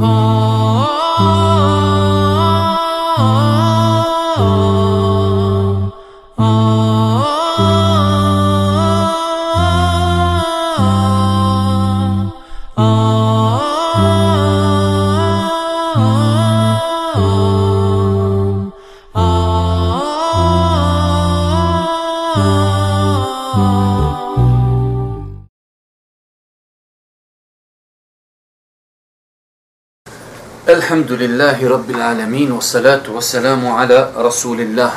Oh. الحمد لله رب العالمين والصلاة والسلام على رسول الله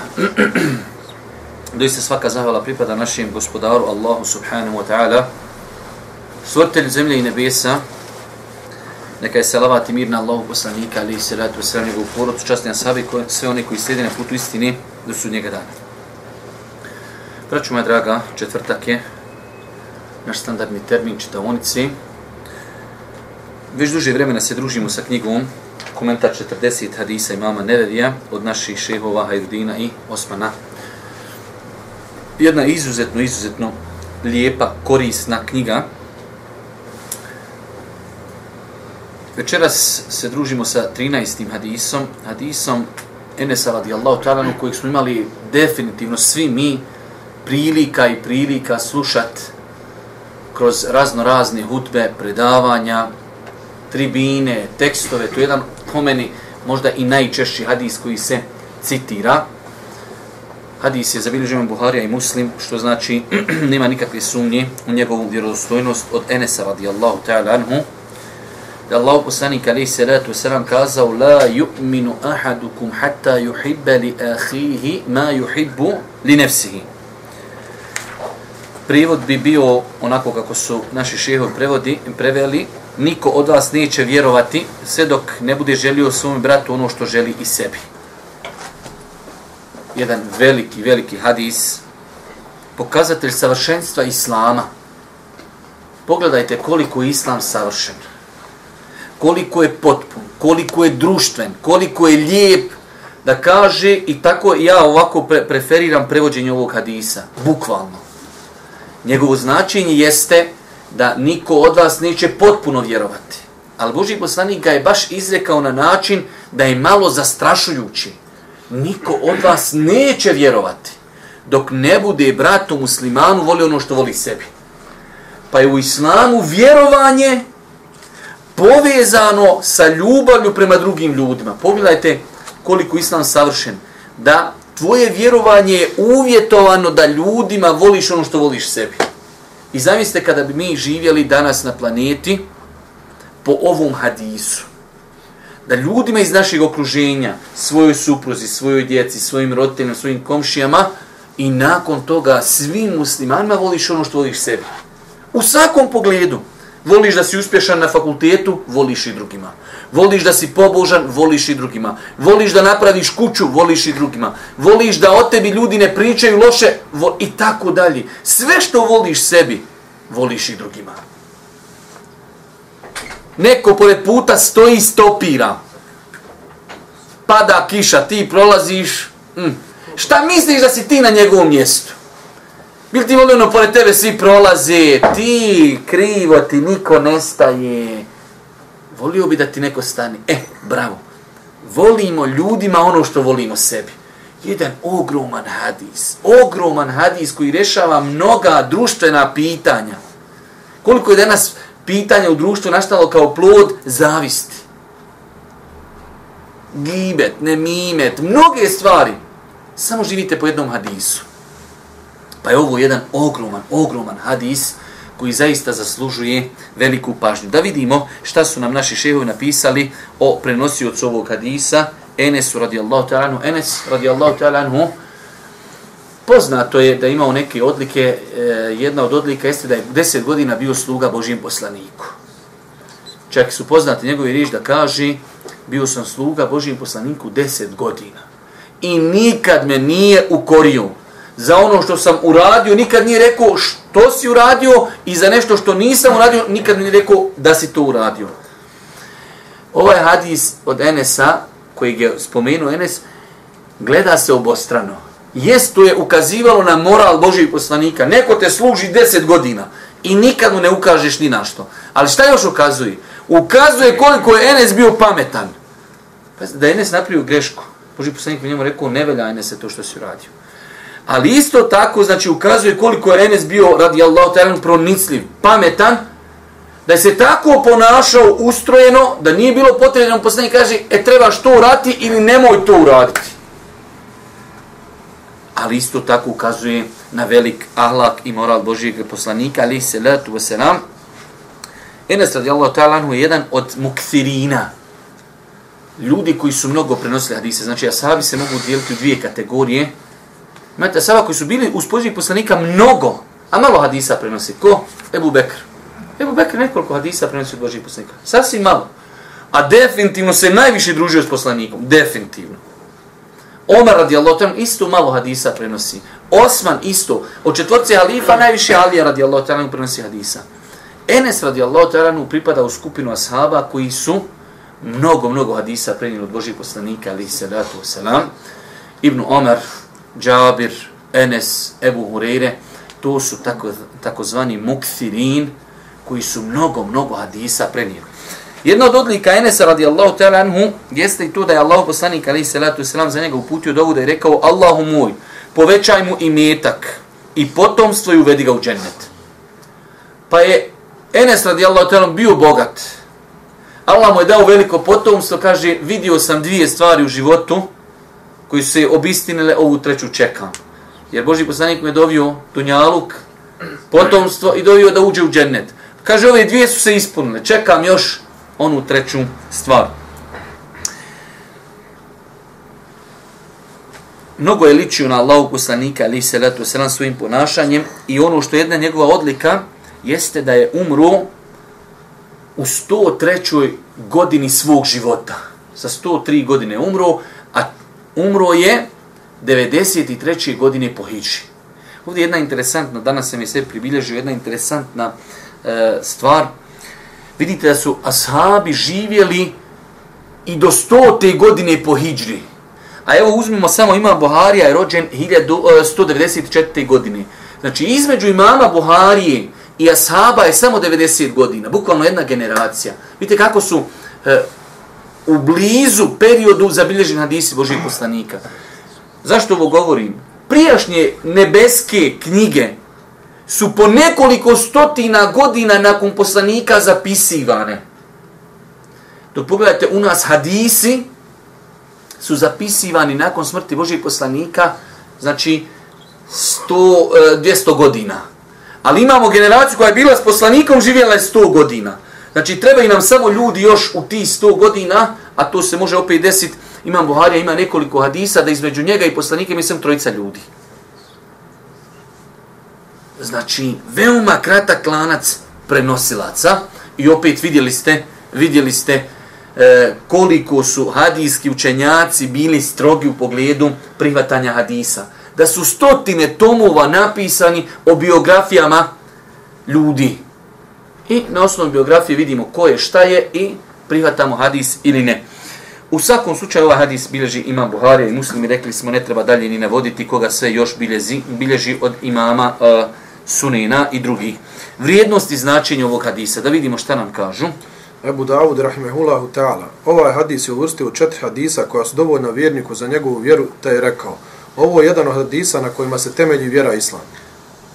Doista svaka zahvala pripada našem gospodaru Allahu subhanahu wa ta'ala, stvoritelj zemlje i nebesa, neka je salavat i mir na Allahu poslanika, ali i salatu wa salam, njegovu porodcu, častni asabi, sve oni koji slijede na putu istini do sudnjega dana. Braću moja draga, četvrtak je naš standardni termin čitavonici. Već duže vremena se družimo sa knjigom komentar 40 hadisa imama Nevevija od naših šehova Hajdudina i Osmana. Jedna izuzetno, izuzetno lijepa, korisna knjiga. Večeras se družimo sa 13. hadisom, hadisom Enesa radijallahu talanu, kojeg smo imali definitivno svi mi prilika i prilika slušat kroz razno razne hutbe, predavanja, tribine, tekstove, to je jedan po meni možda i najčešći hadis koji se citira. Hadis je zabilježen Buharija i Muslim, što znači nema nikakve sumnje u njegovu vjerodostojnost od Enesa radijallahu ta'ala anhu. Da Allah poslanik alaihi salatu wasalam kazao La yu'minu ahadukum hatta yuhibba li ahihi ma yuhibbu li nefsihi. Prijevod bi bio onako kako su naši šehovi prevodi, preveli, niko od vas neće vjerovati sve dok ne bude želio svom bratu ono što želi i sebi. Jedan veliki, veliki hadis, pokazatelj savršenstva Islama. Pogledajte koliko je Islam savršen, koliko je potpun, koliko je društven, koliko je lijep, da kaže i tako ja ovako pre preferiram prevođenje ovog hadisa, bukvalno. Njegovo značenje jeste da niko od vas neće potpuno vjerovati. Ali Boži poslanik ga je baš izrekao na način da je malo zastrašujući. Niko od vas neće vjerovati dok ne bude bratu muslimanu voli ono što voli sebi. Pa je u islamu vjerovanje povezano sa ljubavlju prema drugim ljudima. Pogledajte koliko islam savršen. Da tvoje vjerovanje je uvjetovano da ljudima voliš ono što voliš sebi. I zamislite kada bi mi živjeli danas na planeti po ovom hadisu. Da ljudima iz našeg okruženja, svojoj supruzi, svojoj djeci, svojim roditeljima, svojim komšijama i nakon toga svim muslimanima voliš ono što voliš sebi. U svakom pogledu. Voliš da si uspješan na fakultetu, voliš i drugima. Voliš da si pobožan, voliš i drugima. Voliš da napraviš kuću, voliš i drugima. Voliš da o tebi ljudi ne pričaju loše vo, i tako dalje. Sve što voliš sebi, voliš i drugima. Neko pored puta stoji i stopira. Pada kiša, ti prolaziš. Mm. Šta misliš da si ti na njegovom mjestu? Bil ti volio ono pored tebe svi prolaze, ti krivo ti niko nestaje volio bi da ti neko stane. E, bravo. Volimo ljudima ono što volimo sebi. Jedan ogroman hadis. Ogroman hadis koji rešava mnoga društvena pitanja. Koliko je danas pitanja u društvu nastalo kao plod zavisti. Gibet, nemimet, mnoge stvari. Samo živite po jednom hadisu. Pa je ovo jedan ogroman, ogroman hadis koji zaista zaslužuje veliku pažnju. Da vidimo šta su nam naši šehovi napisali o prenosiocu ovog hadisa, Enesu radijallahu ta'ala Enes radijallahu ta'ala poznato je da imao neke odlike, e, jedna od odlika jeste da je 10 godina bio sluga Božijem poslaniku. Čak su poznati njegovi riječ da kaže, bio sam sluga Božijem poslaniku 10 godina. I nikad me nije ukorio za ono što sam uradio, nikad nije rekao što si uradio i za nešto što nisam uradio, nikad nije rekao da si to uradio. Ovaj hadis od Enesa, koji je spomenuo Enes, gleda se obostrano. Jesto je ukazivalo na moral Božih poslanika. Neko te služi deset godina i nikad mu ne ukažeš ni na što. Ali šta još ukazuje? ukazuje koliko je Enes bio pametan. Da je Enes napravio grešku. Boži poslanik mi njemu rekao, ne velja Enese to što si uradio. Ali isto tako, znači, ukazuje koliko je Enes bio, radi Allah, talan, pronicljiv, pametan, da je se tako ponašao ustrojeno, da nije bilo potrebno, poslanik kaže, e, trebaš to urati ili nemoj to uraditi. Ali isto tako ukazuje na velik ahlak i moral Božijeg poslanika, ali se letu veselam. Enes radijallahu ta'ala je jedan od mukthirina, ljudi koji su mnogo prenosili hadise. Znači, ashabi se mogu dijeliti u dvije kategorije. Imate asaba koji su bili uz poziv poslanika mnogo, a malo hadisa prenosi. Ko? Ebu Bekr. Ebu Bekr nekoliko hadisa prenosi od Božih poslanika. Sasvim malo. A definitivno se najviše družio s poslanikom. Definitivno. Omar radijallahu ta'ala isto malo hadisa prenosi. Osman isto. Od četvorce halifa najviše Alija radijallahu ta'ala prenosi hadisa. Enes radijallahu ta'ala pripada u skupinu ashaba koji su mnogo, mnogo hadisa prenijeli od Božih poslanika, ali se datu selam. Ibn Omar, Džabir, Enes, Ebu Hureyre, to su tako, takozvani mukthirin koji su mnogo, mnogo hadisa prenijeli. Jedna od odlika Enesa radijallahu ta'ala anhu jeste i to da je Allah poslanik ali salatu wasalam za njega uputio dovu da je rekao Allahu moj, povećaj mu imetak i potomstvo i uvedi ga u džennet. Pa je Enes radijallahu ta'ala bio bogat. Allah mu je dao veliko potomstvo, kaže, vidio sam dvije stvari u životu koji su se obistinile, ovu treću čekam. Jer Boži poslanik me dovio dunjaluk, potomstvo i dovio da uđe u džennet. Kaže, ove dvije su se ispunile, čekam još onu treću stvar. Mnogo je ličio na Allahu poslanika, ali se letu selam svojim ponašanjem i ono što je jedna njegova odlika, jeste da je umro u 103. godini svog života. Sa 103 godine umro, umro je 93. godine po Hiđi. Ovdje jedna interesantna, danas sam mi sve pribilježio, jedna interesantna e, stvar. Vidite da su ashabi živjeli i do 100. godine po Hiđri. A evo uzmimo samo imam Buharija je rođen 194. E, godine. Znači između imama Buharije i ashaba je samo 90 godina, bukvalno jedna generacija. Vidite kako su e, u blizu periodu zabilježen hadisi Božih poslanika. Zašto ovo govorim? Prijašnje nebeske knjige su po nekoliko stotina godina nakon poslanika zapisivane. Dok pogledajte, u nas hadisi su zapisivani nakon smrti Božih poslanika, znači 100, 200 e, godina. Ali imamo generaciju koja je bila s poslanikom, živjela je 100 godina. Znači, treba i nam samo ljudi još u ti 100 godina, a to se može opet desiti, imam Buharija, ima nekoliko hadisa, da između njega i poslanike mislim trojica ljudi. Znači, veoma kratak lanac prenosilaca i opet vidjeli ste, vidjeli ste e, koliko su hadijski učenjaci bili strogi u pogledu prihvatanja hadisa da su stotine tomova napisani o biografijama ljudi. I na osnovu biografije vidimo ko je, šta je i prihvatamo hadis ili ne. U svakom slučaju ovaj hadis bilježi imam Buharija i muslimi, rekli smo ne treba dalje ni navoditi koga sve još bilježi, bilježi od imama uh, Sunena i drugih. Vrijednost i značenje ovog hadisa, da vidimo šta nam kažu. Ebu Dawud, rahmehullahu ta'ala, ovaj hadis je uvrstio četiri hadisa koja su dovoljna vjerniku za njegovu vjeru, te je rekao, Ovo je jedan od hadisa na kojima se temelji vjera islam.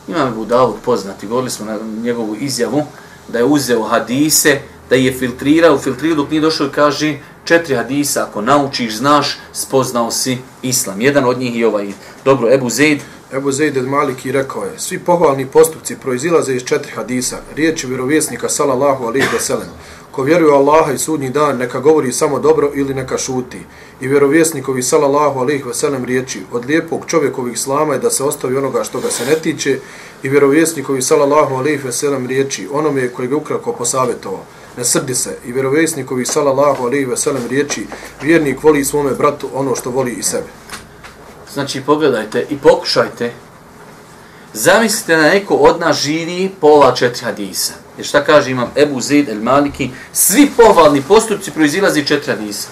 Imam Abu Dawud poznati, govorili smo na njegovu izjavu, da je uzeo hadise, da je filtrirao, filtrirao dok nije došao i kaže četiri hadisa, ako naučiš, znaš, spoznao si islam. Jedan od njih je ovaj. Dobro, Ebu Zeid. Ebu Zeid od Maliki rekao je, svi pohvalni postupci proizilaze iz četiri hadisa, riječi vjerovjesnika, salallahu alihi wa sallam, Ko vjeruje Allaha i sudnji dan, neka govori samo dobro ili neka šuti. I vjerovjesnikovi sallallahu alaihi veselem riječi, od lijepog čovjekovih islama je da se ostavi onoga što ga se ne tiče. I vjerovjesnikovi sallallahu alaihi veselem riječi, onome koji ga ukratko posavjetovao, ne srdi se. I vjerovjesnikovi sallallahu alaihi veselem riječi, vjernik voli svome bratu ono što voli i sebe. Znači, pogledajte i pokušajte. Zamislite da neko od nas živi pola četiri hadisa. Jer šta kaže imam Ebu Zid el Maliki, svi pohvalni postupci proizilazi četiri hadisa.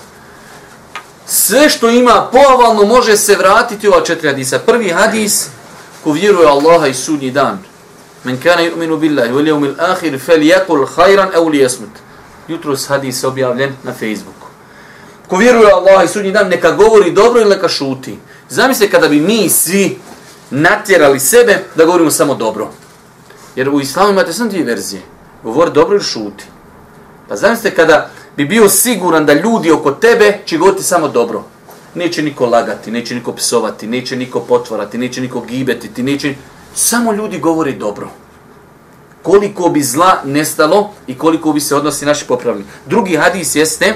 Sve što ima pohvalno može se vratiti u ova četiri hadisa. Prvi hadis, ko vjeruje Allaha i sudnji dan. Men kana yu'minu billahi wal yawmil akhir falyakul khayran aw liyasmut. Jutros hadis objavljen na Facebooku. Ko vjeruje Allaha i sudnji dan, neka govori dobro ili neka šuti. Zamislite kada bi mi svi natjerali sebe da govorimo samo dobro. Jer u islamu imate samo dvije verzije. Govori dobro ili šuti. Pa zamislite kada bi bio siguran da ljudi oko tebe će govoriti samo dobro. Neće niko lagati, neće niko psovati, neće niko potvorati, neće niko gibetiti, neće... Samo ljudi govori dobro. Koliko bi zla nestalo i koliko bi se odnosi naši popravili. Drugi hadis jeste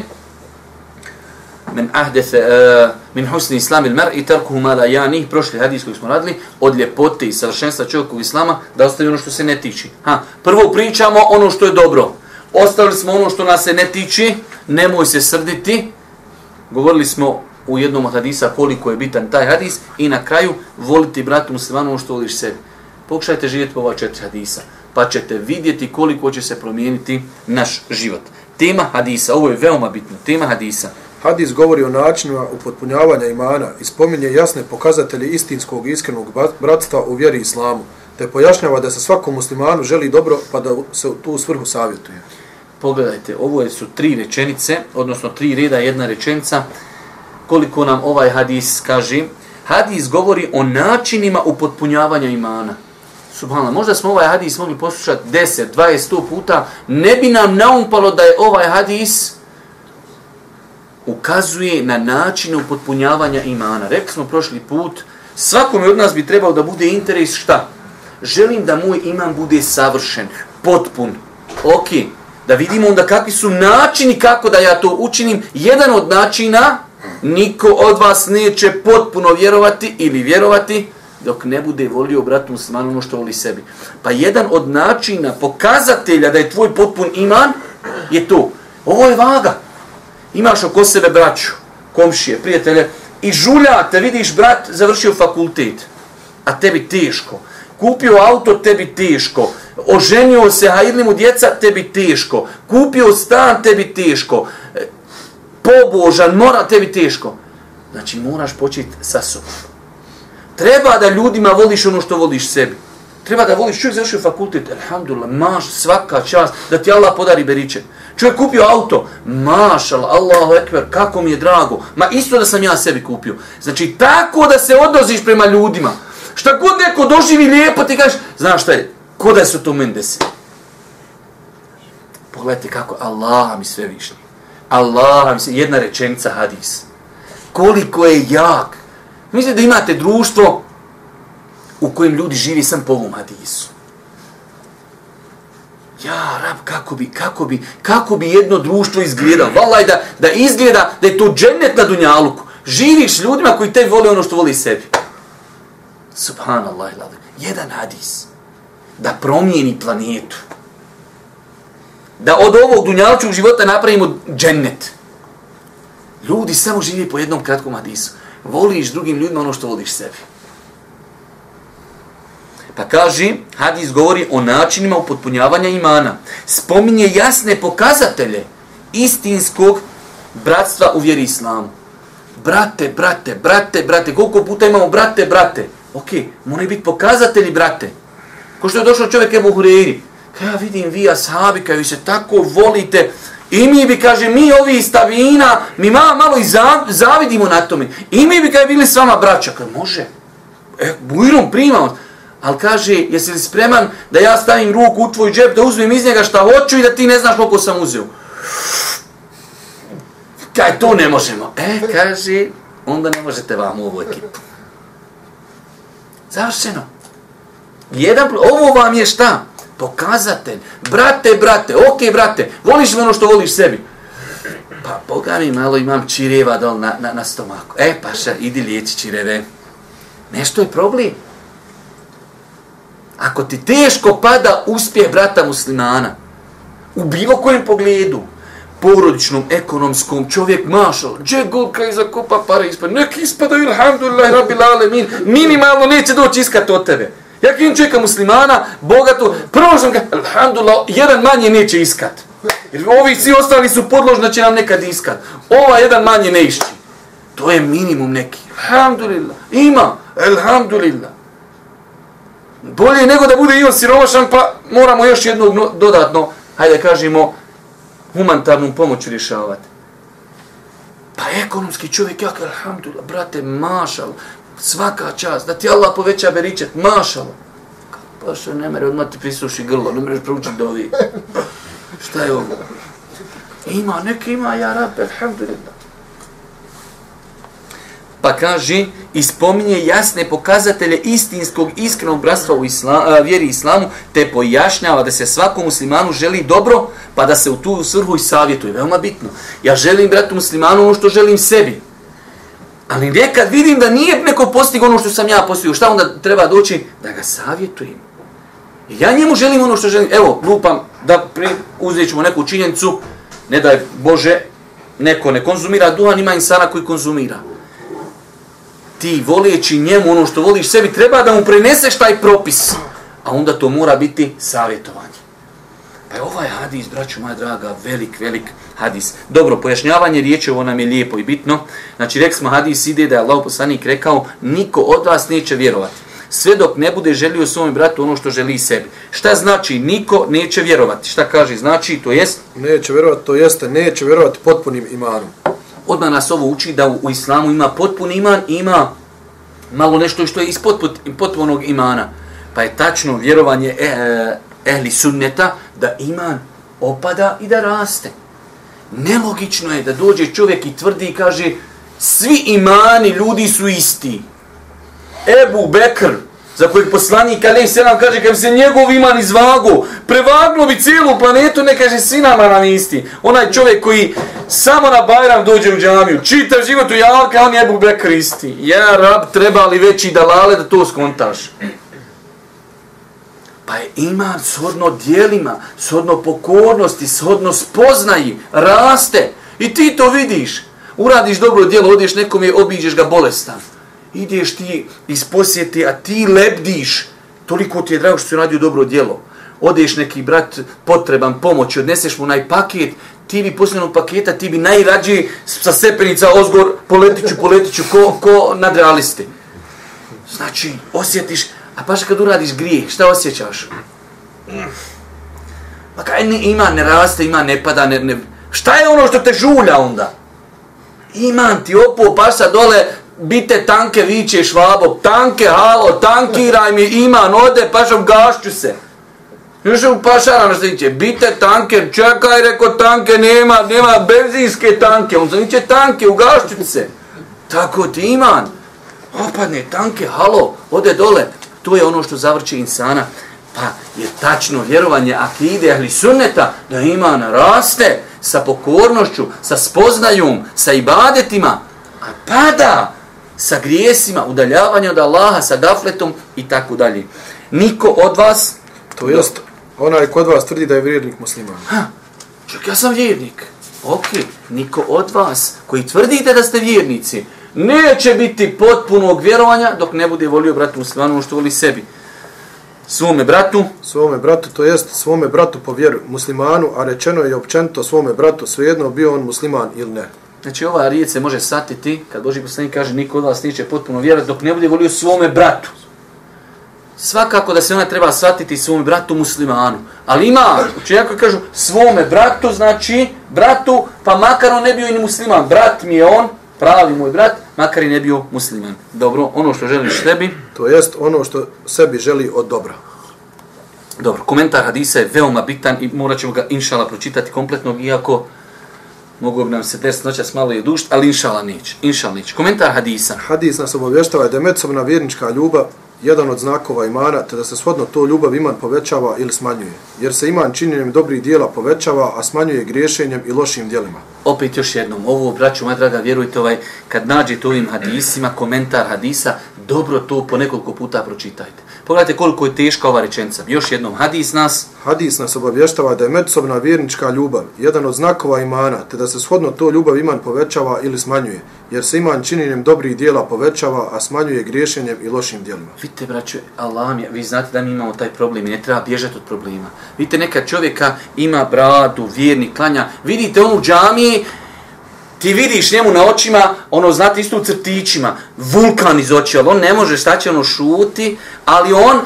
men ahdeth uh, min husni islam il mar i tarkuhu ma la yanih prošli hadis koji smo radili od ljepote i savršenstva čovjeka islama da ostavi ono što se ne tiče. Ha, prvo pričamo ono što je dobro. Ostavili smo ono što nas se ne tiče, nemoj se srditi. Govorili smo u jednom od hadisa koliko je bitan taj hadis i na kraju voliti bratu muslimanu ono što voliš sebi. Pokušajte živjeti po ova četiri hadisa, pa ćete vidjeti koliko će se promijeniti naš život. Tema hadisa, ovo je veoma bitno, tema hadisa. Hadis govori o načinima upotpunjavanja imana i spominje jasne pokazatelje istinskog i iskrenog bratstva u vjeri islamu, te pojašnjava da se svakom muslimanu želi dobro pa da se tu svrhu savjetuje. Pogledajte, ovo su tri rečenice, odnosno tri reda, jedna rečenica, koliko nam ovaj hadis kaže. Hadis govori o načinima upotpunjavanja imana. Subhanallah, možda smo ovaj hadis mogli poslušati 10, 20, 100 puta, ne bi nam naumpalo da je ovaj hadis ukazuje na način upotpunjavanja imana. Rekli smo prošli put, svakome od nas bi trebao da bude interes šta? Želim da moj iman bude savršen, potpun. Ok, da vidimo onda kakvi su načini kako da ja to učinim. Jedan od načina, niko od vas neće potpuno vjerovati ili vjerovati, dok ne bude volio bratu muslimanu ono što voli sebi. Pa jedan od načina pokazatelja da je tvoj potpun iman je to. Ovo je vaga. Imaš oko sebe braću, komšije, prijatelje i žuljate, vidiš brat završio fakultet, a tebi teško. Kupio auto, tebi teško. Oženio se, a mu djeca, tebi teško. Kupio stan, tebi teško. E, pobožan, mora, tebi teško. Znači, moraš početi sa sobom. Treba da ljudima voliš ono što voliš sebi. Treba da voliš, čovjek završio fakultet, alhamdulillah, maš svaka čast, da ti Allah podari beriče. Čovjek kupio auto, mašal, Allahu ekber, kako mi je drago. Ma isto da sam ja sebi kupio. Znači, tako da se odnoziš prema ljudima. Šta god neko doživi lijepo, ti kažeš, znaš šta je, ko da su to meni desi? Pogledajte kako, Allah mi sve višnji. Allah mi se, jedna rečenica hadis. Koliko je jak. Mislite da imate društvo u kojem ljudi živi sam po ovom hadisu. Ja, rab, kako bi, kako bi, kako bi jedno društvo izgledalo? Valaj da, da izgleda da je to džennet na dunjaluku. Živiš s ljudima koji te vole ono što voli sebi. Subhanallah, jedan hadis da promijeni planetu. Da od ovog dunjalučnog života napravimo džennet. Ljudi samo živi po jednom kratkom hadisu. Voliš drugim ljudima ono što voliš sebi. Pa kaže, hadis govori o načinima upotpunjavanja imana. Spominje jasne pokazatelje istinskog bratstva u vjeri islamu. Brate, brate, brate, brate, koliko puta imamo brate, brate? Ok, moraju biti pokazatelji, brate. Ko što je došao čovjek Ebu Hureyri. Ja vidim vi, ashabi, kaj vi se tako volite. I mi bi, kaže, mi ovi iz Tavina, mi malo, malo i zavidimo na tome. I mi bi, kaže, bili s vama braća. Kaže, može. E, bujrom primamo. Ali kaže, jesi li spreman da ja stavim ruku u tvoj džep, da uzmem iz njega šta hoću i da ti ne znaš koliko sam uzeo? Kaj, to ne možemo. E, kaže, onda ne možete vam u ovu ekipu. Završeno. Jedan, ovo vam je šta? Pokazatelj. Brate, brate, ok, brate, voliš li ono što voliš sebi? Pa, Boga mi malo imam čireva dol na, na, na stomaku. E, paša, idi liječi čireve. Nešto je problem. Ako ti teško pada uspjeh brata muslimana, u bilo kojem pogledu, porodičnom, ekonomskom, čovjek mašal, gdje god i zakupa pare ispada, nek ispadaju, alhamdulillah, rabbil lalemin, minimalno neće doći iskat od tebe. Ja kim čeka muslimana, bogato, prvo sam ga, alhamdulillah, jedan manje neće iskat. Jer ovi svi ostali su podložni da će nam nekad iskat. Ova jedan manje ne išći. To je minimum neki. Alhamdulillah. Ima. Alhamdulillah. Bolje nego da bude i on siromašan, pa moramo još jednog dodatno, hajde kažemo, humanitarnu pomoć rješavati. Pa ekonomski čovjek, jak, alhamdulillah, brate, mašal, svaka čast, da ti Allah poveća beričet, mašal. Pa što ne mere, odmah ti prisuši grlo, ne mereš proučiti dovi. Šta je ovo? Ima, neki ima, ja rab, alhamdulillah. Pa kaže, ispominje jasne pokazatelje istinskog, iskrenog bratstva u islam, a, vjeri islamu, te pojašnjava da se svakom muslimanu želi dobro, pa da se u tu svrhu i savjetuje. Veoma bitno. Ja želim bratu muslimanu ono što želim sebi. Ali nekad vidim da nije neko postigo ono što sam ja postigao, šta onda treba doći? Da ga savjetujem. Ja njemu želim ono što želim. Evo, lupam da uzet ćemo neku činjenicu, ne daj Bože, neko ne konzumira duhan, ima insana koji konzumira. Ti volijeći njemu ono što voliš sebi, treba da mu preneseš taj propis. A onda to mora biti savjetovanje. Pa je ovaj hadis, braću moja draga, velik, velik hadis. Dobro, pojašnjavanje riječi ovo nam je lijepo i bitno. Znači, rek smo hadis ide da je Allah poslanik rekao, niko od vas neće vjerovati. Sve dok ne bude želio svom bratu ono što želi sebi. Šta znači niko neće vjerovati? Šta kaže znači to jest? Neće vjerovati, to jeste, neće vjerovati potpunim imanom. Odmah nas ovo uči da u, u islamu ima potpun iman ima malo nešto što je ispod potpunog imana. Pa je tačno vjerovanje eh, e, ehli sunneta da iman opada i da raste. Nelogično je da dođe čovjek i tvrdi i kaže svi imani ljudi su isti. Ebu Bekr, za kojeg poslanik Ali se nam kaže, kad se njegov iman izvago, prevaglo bi cijelu planetu, ne kaže, svi nama nam isti. Onaj čovjek koji samo na Bajram dođe u džamiju, čita život u Jalka, on je Ebu Bekr isti. Ja, rab, treba li veći dalale da to skontaš? Pa je iman shodno dijelima, shodno pokornosti, shodno spoznaji, raste. I ti to vidiš. Uradiš dobro dijelo, odeš nekom je, obiđeš ga bolestan. Ideš ti iz posjete, a ti lebdiš. Toliko ti je drago što si radio dobro djelo. Odeš neki brat potreban pomoći, odneseš mu naj paket, ti bi posljednog paketa, ti bi najrađe sa sepenica ozgor poletiću, poletiću, ko, ko nadrealisti. Znači, osjetiš, A paš kad uradiš grijeh, šta osjećaš? Pa kaj ne, ima, ne raste, ima, ne pada, ne, ne... Šta je ono što te žulja onda? Iman ti opo, paša dole, bite tanke, viće švabo, tanke, halo, tankiraj mi, iman, ode, pa gašću se. Još u pašara na sliče, bite tanke, čekaj, reko tanke, nema, nema benzinske tanke, on zaniče tanke, ugašću se. Tako ti iman, opadne tanke, halo, ode dole, To je ono što zavrće insana. Pa je tačno vjerovanje akide ahli sunneta da iman raste sa pokornošću, sa spoznajom, sa ibadetima, a pada sa grijesima, udaljavanje od Allaha, sa gafletom i tako dalje. Niko od vas... To jest, onaj kod vas tvrdi da je vjernik musliman. Ha, čak ja sam vjernik. Ok, niko od vas koji tvrdite da ste vjernici, neće biti potpunog vjerovanja dok ne bude volio bratu muslimanu ono što voli sebi. Svome bratu. Svome bratu, to jest svome bratu po vjeru muslimanu, a rečeno je općenito svome bratu, svejedno bio on musliman ili ne. Znači ova riječ se može satiti, kad Boži poslanik kaže niko od vas neće potpuno vjerovati dok ne bude volio svome bratu. Svakako da se ona treba satiti svome bratu muslimanu. Ali ima, učenjako kažu svome bratu, znači bratu, pa makar on ne bio i ni musliman. Brat mi je on, pravi moj brat, makar i ne bio musliman. Dobro, ono što želiš sebi... To jest ono što sebi želi od dobra. Dobro, komentar hadisa je veoma bitan i morat ćemo ga inšala pročitati kompletnog, iako mogu bi nam se des noćas malo je dušt, ali inšala neće. Inšala neće. Komentar hadisa. Hadis nas obavještava da je medsobna vjernička ljubav jedan od znakova imana, te da se shodno to ljubav iman povećava ili smanjuje. Jer se iman činjenjem dobrih dijela povećava, a smanjuje griješenjem i lošim dijelima. Opet još jednom, ovo, braću moja draga, vjerujte ovaj, kad nađete ovim hadisima, komentar hadisa, dobro to po nekoliko puta pročitajte. Pogledajte koliko je teška ova rečenca. Još jednom, hadis nas... Hadis nas obavještava da je međusobna vjernička ljubav jedan od znakova imana, te da se shodno to ljubav iman povećava ili smanjuje, jer se iman činjenjem dobrih dijela povećava, a smanjuje griješenjem i lošim dijelima. Vidite, braću, Allah mi, vi znate da mi imamo taj problem i ne treba bježati od problema. Vidite, neka čovjeka ima bradu, vjerni, klanja. Vidite onu džamiji, ti vidiš njemu na očima, ono, znate, isto u crtićima, vulkan iz oči, ali on ne može staći, ono, šuti, ali on,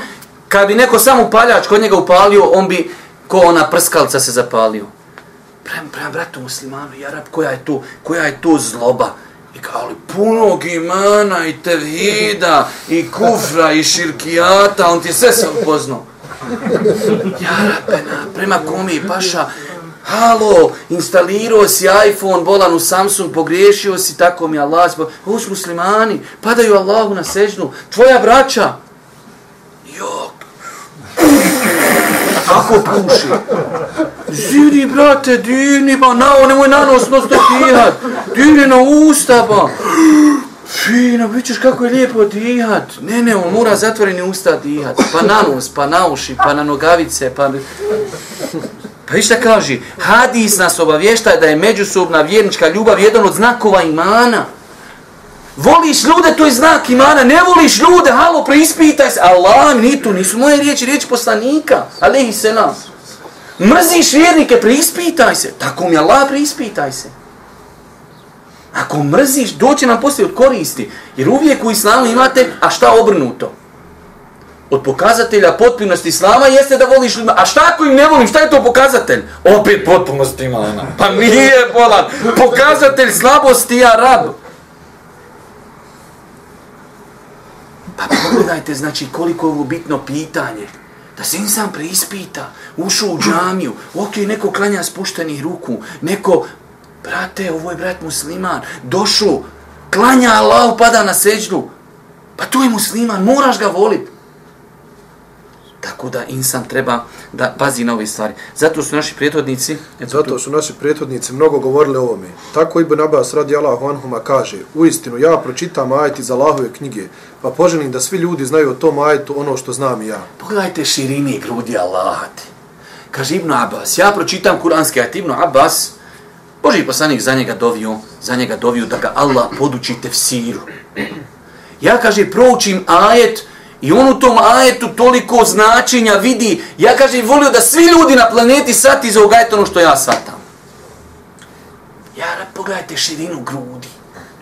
kad bi neko samo upaljač kod njega upalio, on bi, ko ona prskalca se zapalio. prema, prema bratu muslimanu, jarab, koja je to, koja je to zloba? I kao, ali punog imana i tevhida i kufra i širkijata, on ti sve se upoznao. Jarabena, prema komi, paša, halo, instalirao si iPhone, bolan u Samsung, pogriješio si, tako mi Allah, ovo su muslimani, padaju Allahu na sežnu, tvoja braća, jok, kako puši, Zini, brate, divni, ba, na, nemoj na nos, nos da dihat. Divni na usta, ba. Fino, bit kako je lijepo dihat. Ne, ne, on mora zatvoreni usta dihat. Pa na nos, pa na uši, pa na nogavice, pa... Pa vi šta kaže? hadis nas obavještaje da je međusobna vjernička ljubav jedan od znakova imana. Voliš ljude, to je znak imana. Ne voliš ljude, halo, preispitaj se. Allah, ni tu, nisu moje riječi, riječi poslanika. Alehi selam. Mrziš vjernike, preispitaj se. Tako mi Allah, preispitaj se. Ako mrziš, doće nam poslije od koristi. Jer uvijek u islamu imate, a šta obrnuto? Od pokazatelja potpunosti islama jeste da voliš ljudima. A šta ako im ne volim, šta je to pokazatelj? Opet potpunost ima ona. Pa nije bolan. Pokazatelj slabosti ja rab. Pa pogledajte, znači, koliko je ovo bitno pitanje. Da se insan preispita, ušao u džamiju, ok, neko klanja spuštenih ruku, neko, brate, ovo je brat musliman, došao, klanja Allah, pada na seđu, pa to je musliman, moraš ga voliti. Tako da insan treba da pazi na ove stvari. Zato su naši prijetodnici... Zato su naši prijetodnici mnogo govorili o ovome. Tako Ibn Abbas radi Allahu Anhuma kaže, u istinu ja pročitam ajet iz Allahove knjige, pa poželim da svi ljudi znaju o tom ajetu ono što znam i ja. Pogledajte širini grudi Allahati. Kaže Ibn Abbas, ja pročitam kuranski ajet Ibn Abbas, Boži poslanik za njega dovio, za njega dovio da ga Allah poduči tefsiru. Ja, kaže, proučim ajet, I on u tom ajetu toliko značenja vidi, ja kažem, volio da svi ljudi na planeti sati za ovog ono što ja satam. Ja, pogledajte širinu grudi.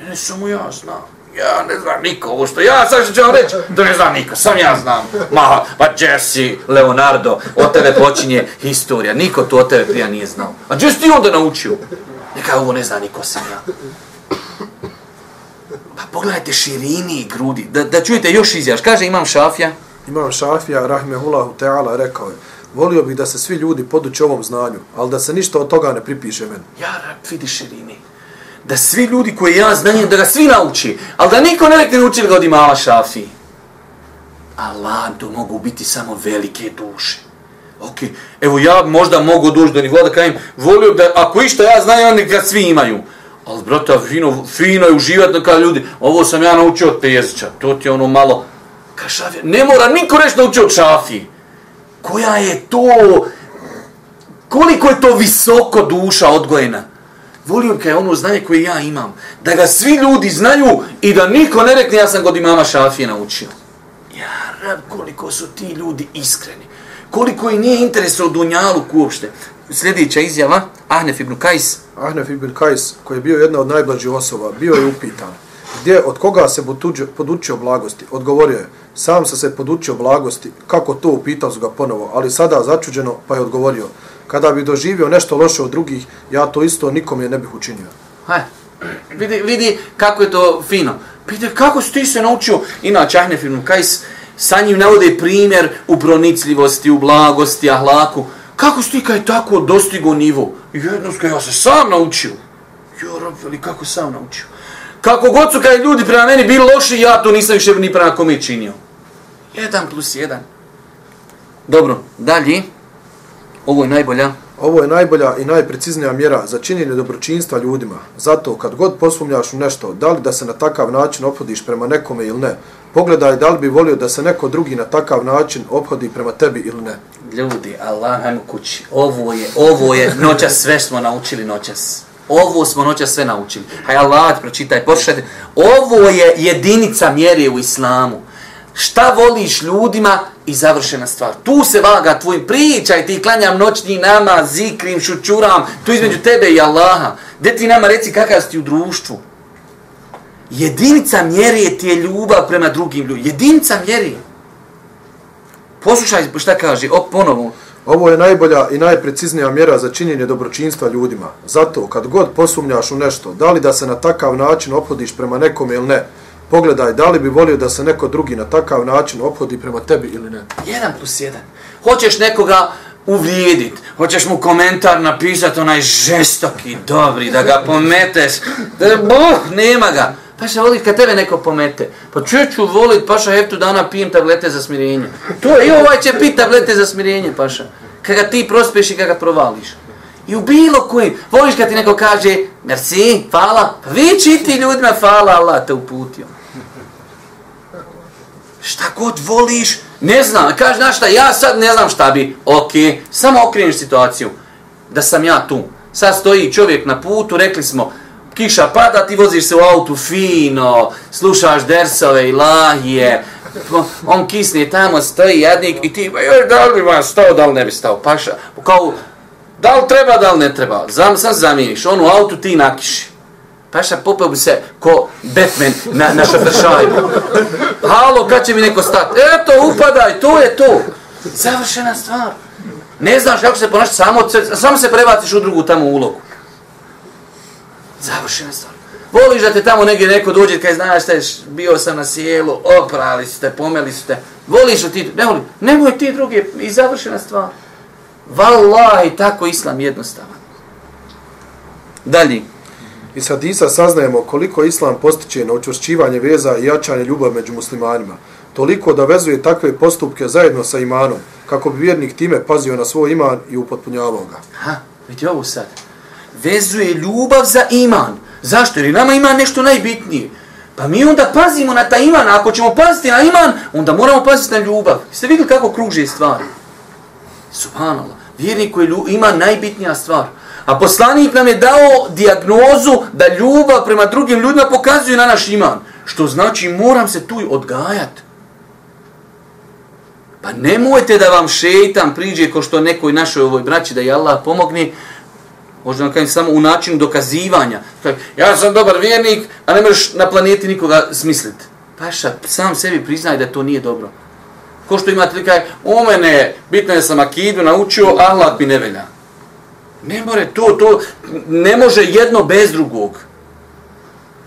Ne samo ja znam. Ja ne znam niko ovo što ja sad što ću vam reći, da ne znam niko, sam ja znam. Ma, pa Jesse, Leonardo, od tebe počinje historija. Niko to od tebe prija nije znao. A gdje si ti onda naučio? Neka ovo ne zna niko sam ja. Pa pogledajte širini i grudi. Da, da čujete još izjaš. Kaže imam šafija. Imam šafija, rahmehullahu teala, rekao je. Volio bih da se svi ljudi poduče ovom znanju, ali da se ništa od toga ne pripiše meni. Ja, vidi širini. Da svi ljudi koji ja znanjem, da ga svi nauči. Ali da niko ne rekne nauči ga od imala šafiji. Allah, to mogu biti samo velike duše. Ok, evo ja možda mogu doći do nivoa da kajem, volio da ako išta ja znam, onda ga svi imaju. Ali, brata, fino, fino je uživati kada ljudi. Ovo sam ja naučio od Pezića, To ti je ono malo... Ka šafija. Ne mora niko reći naučio od šafije. Koja je to... Koliko je to visoko duša odgojena. Volio je ono znanje koje ja imam. Da ga svi ljudi znaju i da niko ne rekne ja sam god imama šafije naučio. Ja, rab, koliko su ti ljudi iskreni. Koliko i nije interes o dunjaluku uopšte. Sljedeća izjava, Ahnef ibn Kajs. Ahnef ibn Kajs, koji je bio jedna od najblađih osoba, bio je upitan. Gdje, od koga se podučio blagosti? Odgovorio je, sam sam se podučio blagosti. Kako to, upitao su ga ponovo, ali sada začuđeno, pa je odgovorio. Kada bi doživio nešto loše od drugih, ja to isto nikom je ne bih učinio. Haj, vidi, vidi kako je to fino. Pite, kako si ti se naučio? Inače, Ahnef ibn Kajs, sa njim navode primjer u pronicljivosti, u blagosti, ahlaku. Kako si ti kaj tako dostigo nivo? Jednostavno, ja se sam naučio. Jo, veli, kako sam naučio? Kako god su kaj ljudi prema meni bili loši, ja to nisam više ni prema kome činio. Jedan plus jedan. Dobro, dalje. Ovo je najbolja. Ovo je najbolja i najpreciznija mjera za činjenje dobročinstva ljudima. Zato, kad god posumljaš u nešto, da li da se na takav način ophodiš prema nekome ili ne, pogledaj da li bi volio da se neko drugi na takav način ophodi prema tebi ili ne ljudi, Allah, hajmo kući. Ovo je, ovo je, noćas sve smo naučili noćas. Ovo smo noćas sve naučili. Haj Allah, pročitaj, pošajte. Ovo je jedinica mjere u islamu. Šta voliš ljudima i završena stvar. Tu se vaga tvoj pričaj, ti klanjam noćni nama, zikrim, šučuram, tu između tebe i Allaha. Gde ti nama reci kakav si u društvu? Jedinica mjere ti je ljubav prema drugim ljudima. Jedinica mjere. Poslušaj šta kaže, op, ponovo. Ovo je najbolja i najpreciznija mjera za činjenje dobročinstva ljudima. Zato, kad god posumnjaš u nešto, da li da se na takav način ophodiš prema nekome ili ne, pogledaj da li bi volio da se neko drugi na takav način ophodi prema tebi ili ne. Jedan plus jedan. Hoćeš nekoga uvrijedit, hoćeš mu komentar napisati onaj žestoki, dobri, da ga pometeš, da buh, nema ga. Paša, voli kad tebe neko pomete. Pa ču ću volit, paša, heftu dana pijem tablete za smirenje. To je, i ovaj će pit tablete za smirenje, paša. Kad ga ti prospeš i kad ga provališ. I u bilo kojem. voliš kad ti neko kaže, merci, hvala, pa vi čiti ljudima, hvala, Allah te uputio. Šta god voliš, ne znam, kaže, znaš šta, ja sad ne znam šta bi, ok, samo okreniš situaciju, da sam ja tu. Sad stoji čovjek na putu, rekli smo, kiša pada, ti voziš se u autu fino, slušaš dersove i lahije, on kisne tamo, stoji jadnik i ti, joj, da li vam stao, da li ne bi stao, paša, kao, da li treba, da li ne treba, Zam, sad zamijeniš, on u autu ti nakiši. Paša, popeo bi se ko Batman na, na šatršajbu. Halo, kad će mi neko stati? Eto, upadaj, to je to. Završena stvar. Ne znaš kako se ponašati, samo, samo se prebaciš u drugu tamo ulogu. Završena stvar. Voliš da te tamo negdje neko dođe kaj znaš šta bio sam na sjelu, oprali ste, pomeli ste. Voliš da ti, ne voli, nemoj ti druge i završena stvar. Wallahi, tako islam jednostavan. Dalje. Iz hadisa saznajemo koliko islam postiče na učvršćivanje veza i jačanje ljubav među muslimanima. Toliko da vezuje takve postupke zajedno sa imanom, kako bi vjernik time pazio na svoj iman i upotpunjavao ga. Ha, vidi ovo sad vezuje ljubav za iman. Zašto? Jer nama ima nešto najbitnije. Pa mi onda pazimo na ta iman, ako ćemo paziti na iman, onda moramo paziti na ljubav. Ste vidjeli kako kruže stvari? Subhanallah. Vjernik koji ima najbitnija stvar. A poslanik nam je dao diagnozu da ljubav prema drugim ljudima pokazuje na naš iman. Što znači moram se tu odgajati. Pa nemojte da vam šeitan priđe ko što nekoj našoj ovoj braći da je Allah pomogne, Možda vam kažem samo u načinu dokazivanja. Ja sam dobar vjernik, a ne možeš na planeti nikoga smisliti. Paša, sam sebi priznaj da to nije dobro. Ko što imate li kaj, u mene, bitno je sam akidu naučio, Allah mi ne velja. Ne more to, to ne može jedno bez drugog.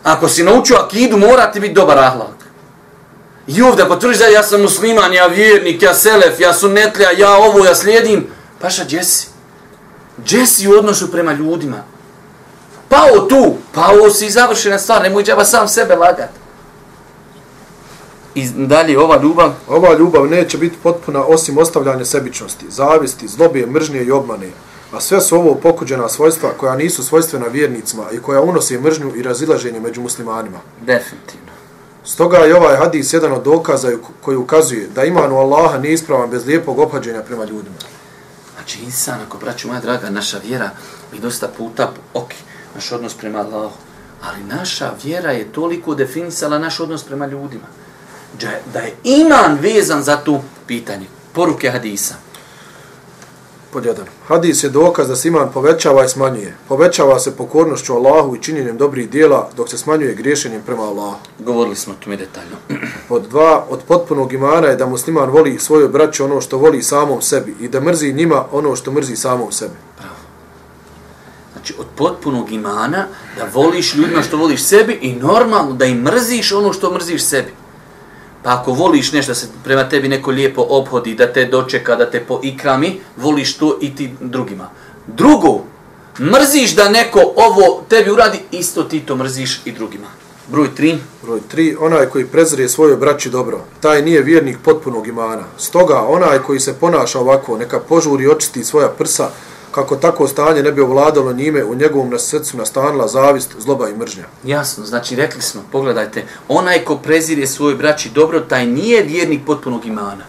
Ako si naučio akidu, mora ti biti dobar ahlak. I ovdje, ako tvrdiš da ja sam musliman, ja vjernik, ja selef, ja sunetlja, ja ovo, ja slijedim, paša, gdje si? Gdje si u odnosu prema ljudima? Pao tu, pao si završena stvar, nemoj džaba sam sebe lagat. I dalje, ova ljubav? Ova ljubav neće biti potpuna osim ostavljanja sebičnosti, zavisti, zlobe, mržnje i obmane. A sve su ovo pokuđena svojstva koja nisu svojstvena vjernicima i koja unose mržnju i razilaženje među muslimanima. Definitivno. Stoga je ovaj hadis jedan od dokaza koji ukazuje da imanu Allaha nije ispravan bez lijepog ophađenja prema ljudima. Znači, insan, ako braću moja draga, naša vjera, mi dosta puta, ok, naš odnos prema Allahu, ali naša vjera je toliko definisala naš odnos prema ljudima, da je iman vezan za tu pitanje. Poruke hadisa. Pod jedan. Hadis je dokaz da se iman povećava i smanjuje. Povećava se pokornošću Allahu i činjenjem dobrih dijela, dok se smanjuje griješenjem prema Allahu. Govorili smo tome detaljno. Pod dva. Od potpunog imana je da musliman voli svoje braće ono što voli samom sebi i da mrzi njima ono što mrzi samom sebi. Znači, od potpunog imana da voliš ljudima što voliš sebi i normalno da im mrziš ono što mrziš sebi. Pa ako voliš nešto da se prema tebi neko lijepo obhodi, da te dočeka, da te poikrami, voliš to i ti drugima. Drugo, mrziš da neko ovo tebi uradi, isto ti to mrziš i drugima. Broj tri. Broj tri, onaj koji prezrije svoje braći dobro, taj nije vjernik potpunog imana. Stoga, onaj koji se ponaša ovako, neka požuri očisti svoja prsa, kako tako stanje ne bi ovladalo njime, u njegovom na srcu nastanila zavist, zloba i mržnja. Jasno, znači rekli smo, pogledajte, onaj ko prezirje svoj braći dobro, taj nije vjernik potpunog imana.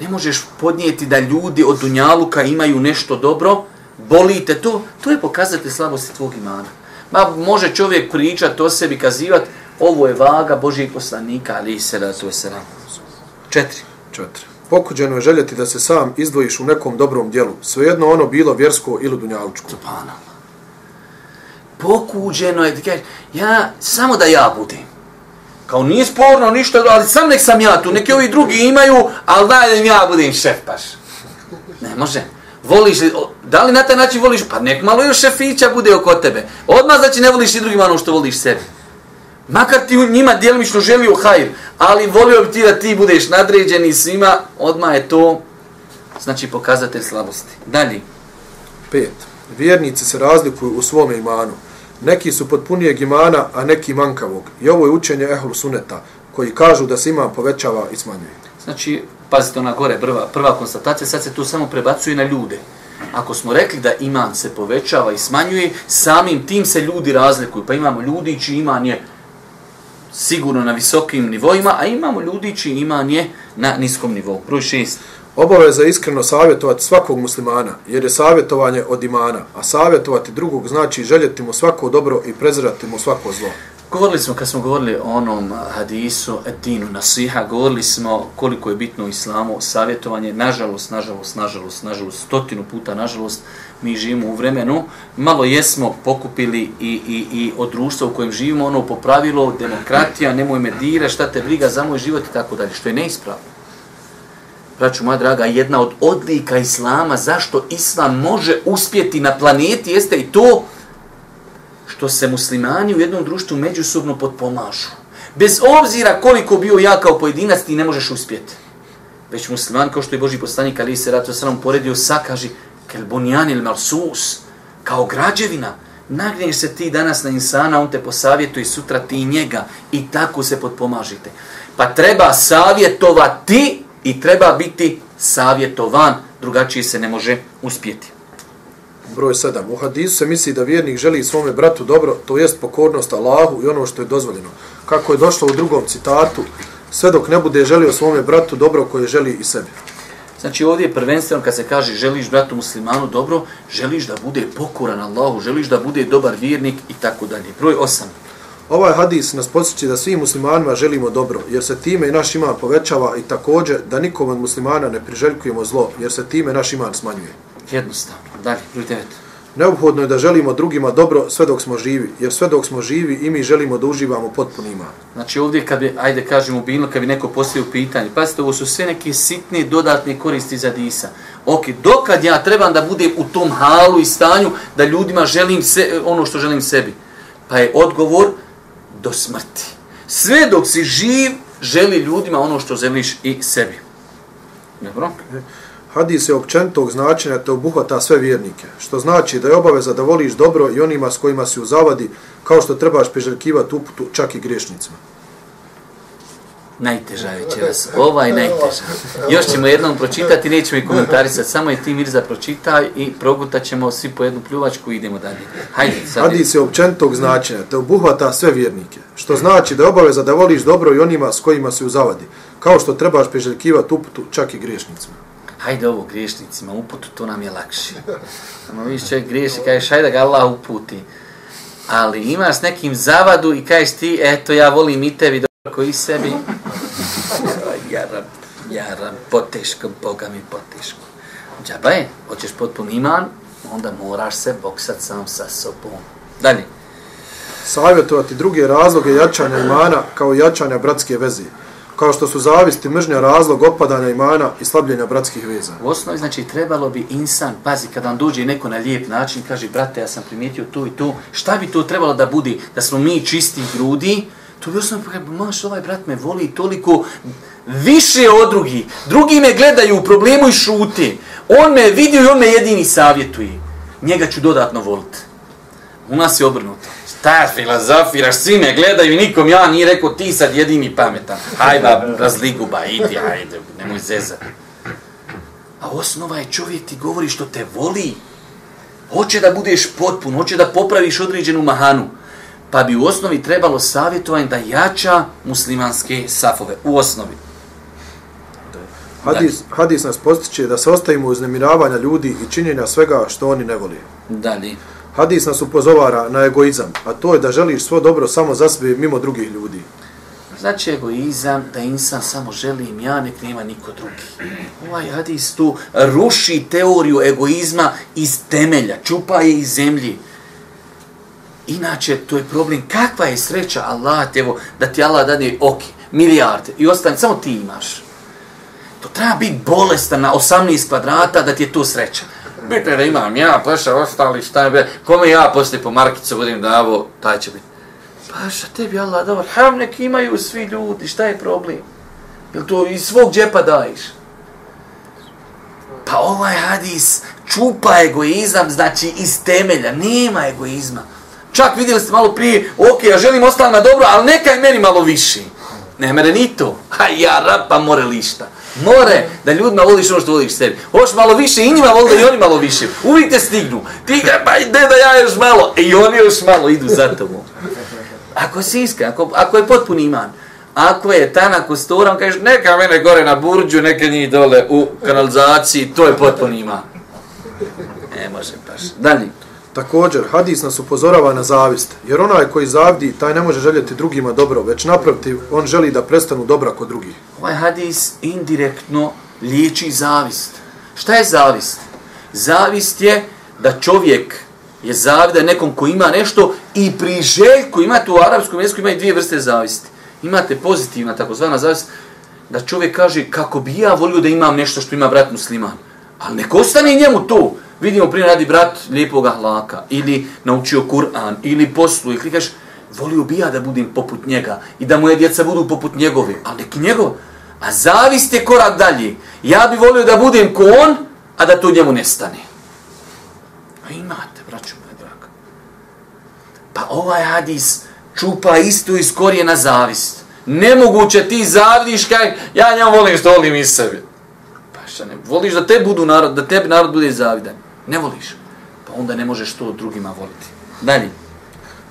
Ne možeš podnijeti da ljudi od Dunjaluka imaju nešto dobro, bolite to, to je pokazati slabosti tvog imana. Ma može čovjek pričati o sebi, kazivati, ovo je vaga Božijeg poslanika, ali se da to je sedam. Četiri. Četiri pokuđeno je željeti da se sam izdvojiš u nekom dobrom dijelu, svejedno ono bilo vjersko ili dunjalučko. Subhanallah. Pokuđeno je, da kažeš, ja, samo da ja budem. Kao nije sporno ništa, ali sam nek sam ja tu, neki ovi drugi imaju, ali daj da ja budem šef paš. Ne može. Voliš li, da li na taj način voliš? Pa nek malo još šefića bude oko tebe. Odmah znači ne voliš i drugima ono što voliš sebi. Makar ti njima djelimično želio hajr, ali volio bi ti da ti budeš nadređen i svima, odmah je to znači pokazatelj slabosti. Dalje. Pet. Vjernici se razlikuju u svom imanu. Neki su potpunijeg imana, a neki mankavog. I ovo je učenje ehlu suneta, koji kažu da se iman povećava i smanjuje. Znači, pazite ona gore, prva, prva konstatacija, sad se tu samo prebacuje na ljude. Ako smo rekli da iman se povećava i smanjuje, samim tim se ljudi razlikuju. Pa imamo ljudi čiji iman je sigurno na visokim nivoima, a imamo ljudi čiji iman je na niskom nivou. Broj šest. Obaveza iskreno savjetovati svakog muslimana, jer je savjetovanje od imana, a savjetovati drugog znači željeti mu svako dobro i prezirati mu svako zlo. Govorili smo, kad smo govorili o onom hadisu, dinu nasiha, govorili smo koliko je bitno u islamu savjetovanje. Nažalost, nažalost, nažalost, nažalost, stotinu puta, nažalost, mi živimo u vremenu. Malo jesmo pokupili i, i, i od društva u kojem živimo, ono po pravilu, demokratija, nemoj me dira, šta te briga za moj život i tako dalje, što je neispravno. Braću moja draga, jedna od odlika islama, zašto islam može uspjeti na planeti, jeste i to što se muslimani u jednom društvu međusobno potpomažu. Bez obzira koliko bio ja kao pojedinac, ti ne možeš uspjeti. Već musliman, kao što je Boži poslanik, ali se ratu sram poredio sa, kaže, kel bonjan il malsus, kao građevina, nagneš se ti danas na insana, on te posavjetuje sutra ti njega i tako se potpomažite. Pa treba savjetovati i treba biti savjetovan, drugačije se ne može uspjeti. Broj 7. U hadisu se misli da vjernik želi svome bratu dobro, to jest pokornost Allahu i ono što je dozvoljeno. Kako je došlo u drugom citatu, sve dok ne bude želio svome bratu dobro koje želi i sebi. Znači ovdje je prvenstveno kad se kaže želiš bratu muslimanu dobro, želiš da bude pokoran Allahu, želiš da bude dobar vjernik i tako dalje. Broj 8. Ovaj hadis nas podsjeća da svim muslimanima želimo dobro, jer se time i naš iman povećava i također da nikom od muslimana ne priželjkujemo zlo, jer se time naš iman smanjuje. Jednostavno. Dalje, broj 9. Neophodno je da želimo drugima dobro sve dok smo živi, jer sve dok smo živi i mi želimo da uživamo potpuni iman. Znači ovdje kad bi, ajde kažemo bilo, kad bi neko postavio pitanje, pazite, ovo su sve neke sitne dodatne koristi za disa. Ok, dokad ja trebam da budem u tom halu i stanju da ljudima želim se, ono što želim sebi? Pa je odgovor, do smrti. Sve dok si živ, želi ljudima ono što želiš i sebi. Dobro? Hadis je općentog značenja te obuhvata sve vjernike, što znači da je obaveza da voliš dobro i onima s kojima si u zavadi, kao što trebaš priželjkivati uputu čak i griješnicima. Najteža je večeras. Ova je najteža. Još ćemo jednom pročitati, nećemo i komentarisati. Samo je ti Mirza pročitaj i progutat ćemo svi po jednu pljuvačku i idemo dalje. Hajde, sad Hadis je općentog značenja te obuhvata sve vjernike, što znači da je obaveza da voliš dobro i onima s kojima si u zavadi, kao što trebaš priželjkivati uputu čak i griješnicima. Hajde ovo griješnicima uputu, to nam je lakše. Samo viš čovjek griješi, kažeš hajde ga Allah uputi. Ali imaš nekim zavadu i kažeš ti, eto ja volim i tebi dobro i sebi. Ovaj, jaram, jaram, poteško, Boga mi poteško. Džaba je, hoćeš potpun iman, onda moraš se boksat sam sa sobom. Dalje. Savjetovati druge razloge jačanja imana kao jačanja bratske veze, kao što su zavisti, mržnja, razlog opadanja imana i slabljenja bratskih veza. U osnovi, znači, trebalo bi insan, pazi, kada vam dođe neko na lijep način, kaže, brate, ja sam primijetio to i to, šta bi to trebalo da budi, da smo mi čisti grudi, to bi osnovno, maš, ovaj brat me voli toliko više od drugih. Drugi me gledaju u problemu i šuti. On me vidio i on me jedini savjetuje. Njega ću dodatno voliti. U nas je obrnuto. Šta filozofiraš, svi me gledaju i nikom ja nije rekao ti sad jedini pametan. Hajde, razliguba, idi, hajde, nemoj zezat. A osnova je čovjek ti govori što te voli. Hoće da budeš potpun, hoće da popraviš određenu mahanu. Pa bi u osnovi trebalo savjetovanje da jača muslimanske safove. U osnovi. Hadis, hadis nas postiče da se ostavimo uznemiravanja ljudi i činjenja svega što oni ne voli. Dalje. Hadis nas upozovara na egoizam, a to je da želiš svo dobro samo za sebe mimo drugih ljudi. Znači egoizam da insan samo želi im ja, nek nema niko drugi. Ovaj hadis tu ruši teoriju egoizma iz temelja, čupa je iz zemlji. Inače, to je problem. Kakva je sreća Allah, evo, da ti Allah dade, ok, milijarde i ostane, samo ti imaš. To treba biti bolestan na 18 kvadrata da ti je to sreća. Bitno da imam ja, paša, ostali, šta je be, kome ja poslije po markicu budem davo, taj će biti. Paša, tebi Allah dao, ham nek imaju svi ljudi, šta je problem? Jel to iz svog džepa daješ? Pa ovaj hadis čupa egoizam, znači iz temelja, nema egoizma. Čak vidjeli ste malo prije, ok, ja želim ostati na dobro, ali neka je meni malo više. Ne mere ni to. Ha, ja rapa more lišta. More da ljudima voliš ono što voliš sebi. Hoš malo više i njima voli da i oni malo više. Uvijek te stignu. Ti ga, pa ide da ja još malo. E, I oni još malo idu za tobom. Ako si iskren, ako, ako je potpuni iman, ako je tanak u storam, kažeš neka mene gore na burđu, neka njih dole u kanalizaciji, to je potpuni iman. Ne može baš. Dalje. Također, hadis nas upozorava na zavist, jer onaj koji zavdi, taj ne može željeti drugima dobro, već naprotiv, on želi da prestanu dobra kod drugih. Ovaj hadis indirektno liječi zavist. Šta je zavist? Zavist je da čovjek je zavida nekom ko ima nešto i priželjku, imate u arapskom jeziku, imaju dvije vrste zavisti. Imate pozitivna, takozvana zavist, da čovjek kaže kako bi ja volio da imam nešto što ima brat musliman. Ali neko ostane njemu to vidimo primjer radi brat lijepog ahlaka ili naučio Kur'an ili poslu i klikaš volio bi ja da budem poput njega i da moje djeca budu poput njegove, ali neki njegov. A zavist je korak dalje. Ja bi volio da budem ko on, a da to njemu nestane. A imate, braću moja draga. Pa ovaj hadis čupa isto iz korijena zavist. Nemoguće ti zavdiš kaj ja njemu volim što volim iz sebe. Pa šta ne, voliš da te budu narod, da tebi narod bude zavidan. Ne voliš. Pa onda ne možeš to drugima voliti. Dalje.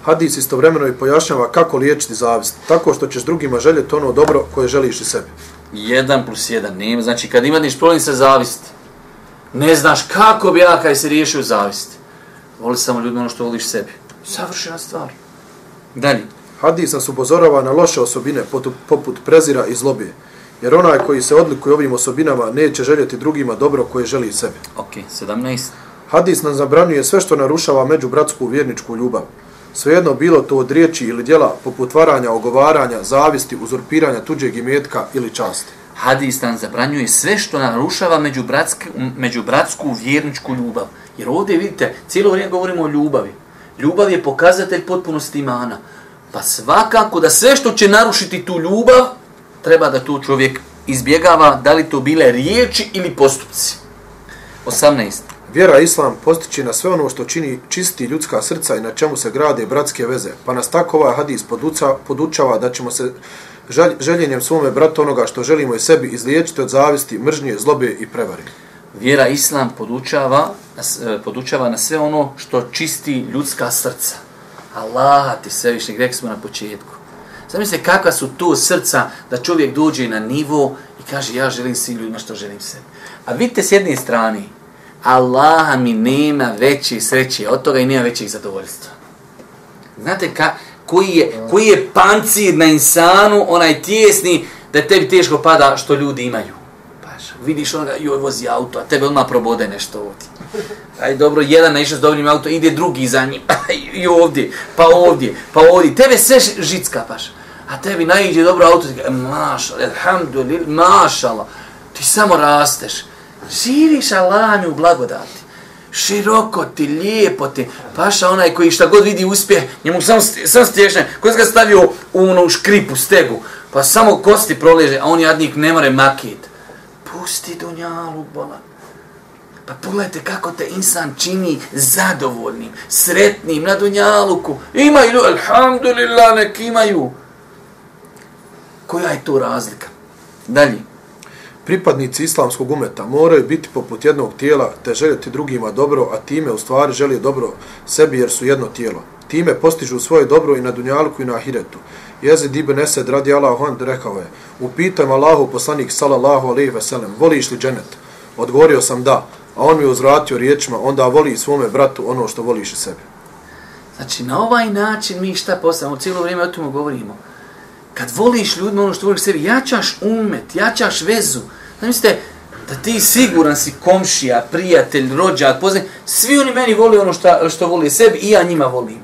Hadis istovremeno i pojašnjava kako liječiti zavist, tako što ćeš drugima željeti ono dobro koje želiš i sebi. 1 plus 1, nema. Znači, kad imaš problem sa zavisti, ne znaš kako bi ja kaj se riješio zavisti. Voli samo ljudima ono što voliš sebi. Savršena stvar. Dalje. Hadis nas upozorava na loše osobine poput prezira i zlobije, jer onaj koji se odlikuje ovim osobinama neće željeti drugima dobro koje želi sebi. Ok, 17. Hadis nam zabranjuje sve što narušava međubratsku vjerničku ljubav. Svejedno bilo to od riječi ili djela poput varanja, ogovaranja, zavisti, uzurpiranja tuđeg imetka ili časti. Hadis nam zabranjuje sve što narušava međubratsku, međubratsku vjerničku ljubav. Jer ovdje vidite, cijelo vrijeme govorimo o ljubavi. Ljubav je pokazatelj potpunosti imana. Pa svakako da sve što će narušiti tu ljubav, treba da tu čovjek izbjegava, da li to bile riječi ili postupci. 18. Vjera Islam postići na sve ono što čini čisti ljudska srca i na čemu se grade bratske veze, pa nas tako ovaj hadis poduca, podučava da ćemo se željenjem svome brata onoga što želimo i sebi izliječiti od zavisti, mržnje, zlobe i prevari. Vjera Islam podučava, e, podučava na sve ono što čisti ljudska srca. Allah ti sve više, rekli smo na početku. Zamislite kakva su tu srca da čovjek dođe na nivo i kaže ja želim svim ljudima što želim sebi. A vidite s jedne strane, Allaha mi nema veće sreće od toga i nema većeg zadovoljstva. Znate ka, koji, je, koji je pancir na insanu, onaj tjesni, da tebi teško pada što ljudi imaju. Paš, vidiš onoga, joj, vozi auto, a tebe odmah probode nešto ovdje. Aj dobro, jedan naišao s dobrim auto, ide drugi za njim, i ovdje, pa ovdje, pa ovdje. Tebe sve žicka, paš. A tebi naiđe dobro auto, ti kaže, mašala, alhamdulillah, mašala, ti samo rasteš. Živiš Allahom u blagodati. Široko ti, lijepo ti. Paša onaj koji šta god vidi uspje, njemu samo, sam stješne. Ko se ga stavio u onu škripu, stegu, pa samo kosti proleže, a on jadnik ne more makit. Pusti dunjalu, bola. Pa pogledajte kako te insan čini zadovoljnim, sretnim na dunjaluku. Imaju, alhamdulillah, nek imaju. Koja je to razlika? Dalje. Pripadnici islamskog umeta moraju biti poput jednog tijela te željeti drugima dobro, a time u stvari želi dobro sebi jer su jedno tijelo. Time postižu svoje dobro i na dunjalku i na ahiretu. Jezid ibn Esed radi Allahu an rekao je, upitam Allahu poslanik sallallahu alaihi ve sellem, voliš li dženet? Odgovorio sam da, a on mi uzvratio riječima, onda voli svome bratu ono što voliš i sebi. Znači, na ovaj način mi šta postavljamo, cijelo vrijeme o tomu govorimo kad voliš ljudima ono što voliš sebi, jačaš umet, jačaš vezu. Zamislite, da ti siguran si komšija, prijatelj, rođak, poznaj, svi oni meni voli ono što, što voli sebi i ja njima volim.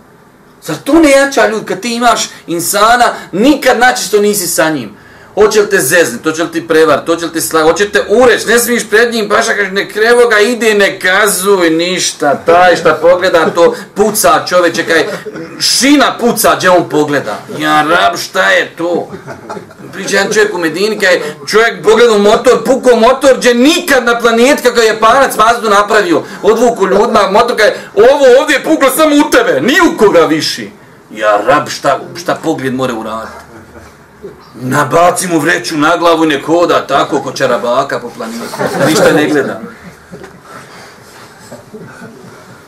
Zar to ne jača ljudi kad ti imaš insana, nikad načisto nisi sa njim hoće li te zezni, to će li ti prevar, to će li ti slag, hoće li te ureć, ne smiješ pred njim, paša kaže, ne krevo ga, ide, ne kazuj ništa, taj šta pogleda, to puca čoveče, kaj, šina puca, gdje on pogleda. Ja, rab, šta je to? Priča jedan čovjek u Medini, kaj, čovjek pogleda motor, puko motor, gdje nikad na planet, kako je panac vazdu napravio, odvuku ljudima, motor, kaj, ovo ovdje je puklo samo u tebe, ni u koga viši. Ja, rab, šta, šta pogled more uraditi? Nabaci mu vreću na glavu i nek hoda tako ko čarabaka po planini. Ništa ne gleda.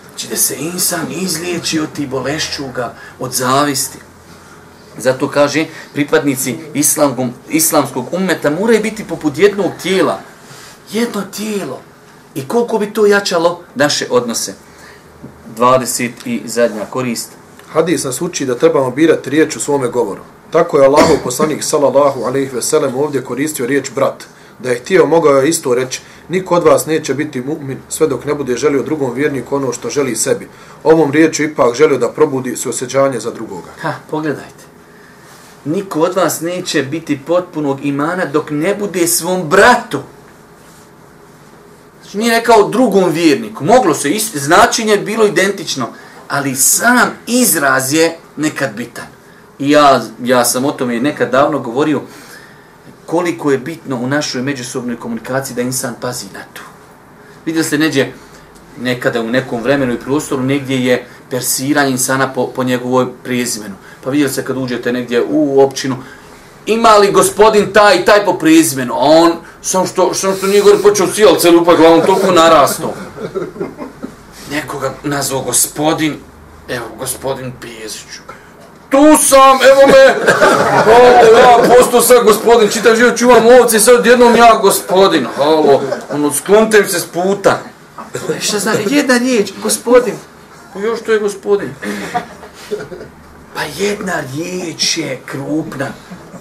Znači da se insan izliječi od ti bolešćuga, od zavisti. Zato kaže, pripadnici islamkom, islamskog umeta moraju biti poput jednog tijela. Jedno tijelo. I koliko bi to jačalo naše odnose. 20 i zadnja korist. Hadis nas uči da trebamo birati riječ u svome govoru. Tako je Allahov poslanik sallallahu alejhi ve sellem ovdje koristio riječ brat. Da je htio mogao je isto reći, niko od vas neće biti mu'min sve dok ne bude želio drugom vjerniku ono što želi sebi. Ovom riječu ipak želio da probudi suosjećanje za drugoga. Ha, pogledajte. Niko od vas neće biti potpunog imana dok ne bude svom bratu. Znači nije rekao drugom vjerniku. Moglo se, isti, značenje je bilo identično, ali sam izraz je nekad bitan. I ja, ja sam o tome nekad davno govorio koliko je bitno u našoj međusobnoj komunikaciji da insan pazi na to. Vidjeli ste neđe nekada u nekom vremenu i prostoru negdje je persiranje insana po, po njegovoj prezimenu. Pa vidjeli ste kad uđete negdje u općinu, ima li gospodin taj taj po prezimenu, a on, sam što, sam što nije gore počeo cijel celu pa glavom toliko narastao. Nekoga nazvao gospodin, evo gospodin Pijeziću tu sam, evo me, halo, ja posto sad gospodin, čitav život čuvam ovce i sad jednom ja gospodin, halo, ono, sklonite se s puta. Šta zna, jedna riječ, gospodin, pa još to je gospodin. Pa jedna riječ je krupna.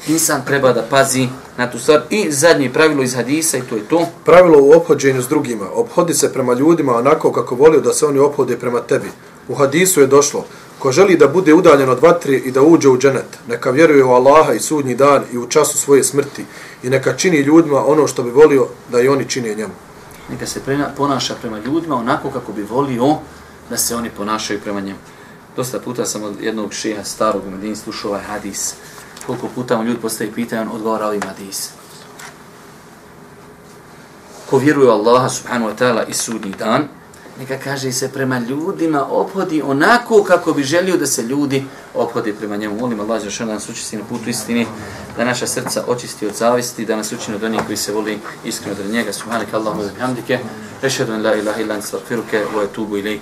Insan treba da pazi na tu stvar. I zadnje pravilo iz hadisa i to je to. Pravilo u obhođenju s drugima. Obhodi se prema ljudima onako kako volio da se oni obhode prema tebi. U hadisu je došlo, Ko želi da bude udaljen od vatre i da uđe u dženet, neka vjeruje u Allaha i sudnji dan i u času svoje smrti i neka čini ljudima ono što bi volio da i oni čine njemu. Neka se prena, ponaša prema ljudima onako kako bi volio da se oni ponašaju prema njemu. Dosta puta sam od jednog šeha starog u Medini slušao ovaj hadis. Koliko puta mu ljudi postaje pitanje, on odgovara ovim hadis. Ko vjeruje u Allaha subhanahu wa ta'ala i sudnji dan, neka kaže se prema ljudima ophodi onako kako bi želio da se ljudi ophodi prema njemu. Molim Allah Žešan da nas učisti na putu istini, da naša srca očisti od zavisti, da nas učini od onih koji se voli iskreno od njega. Subhanak Allahumma wa bihamdike, rešhedu la ilaha illa anta astaghfiruka wa atubu ilaik.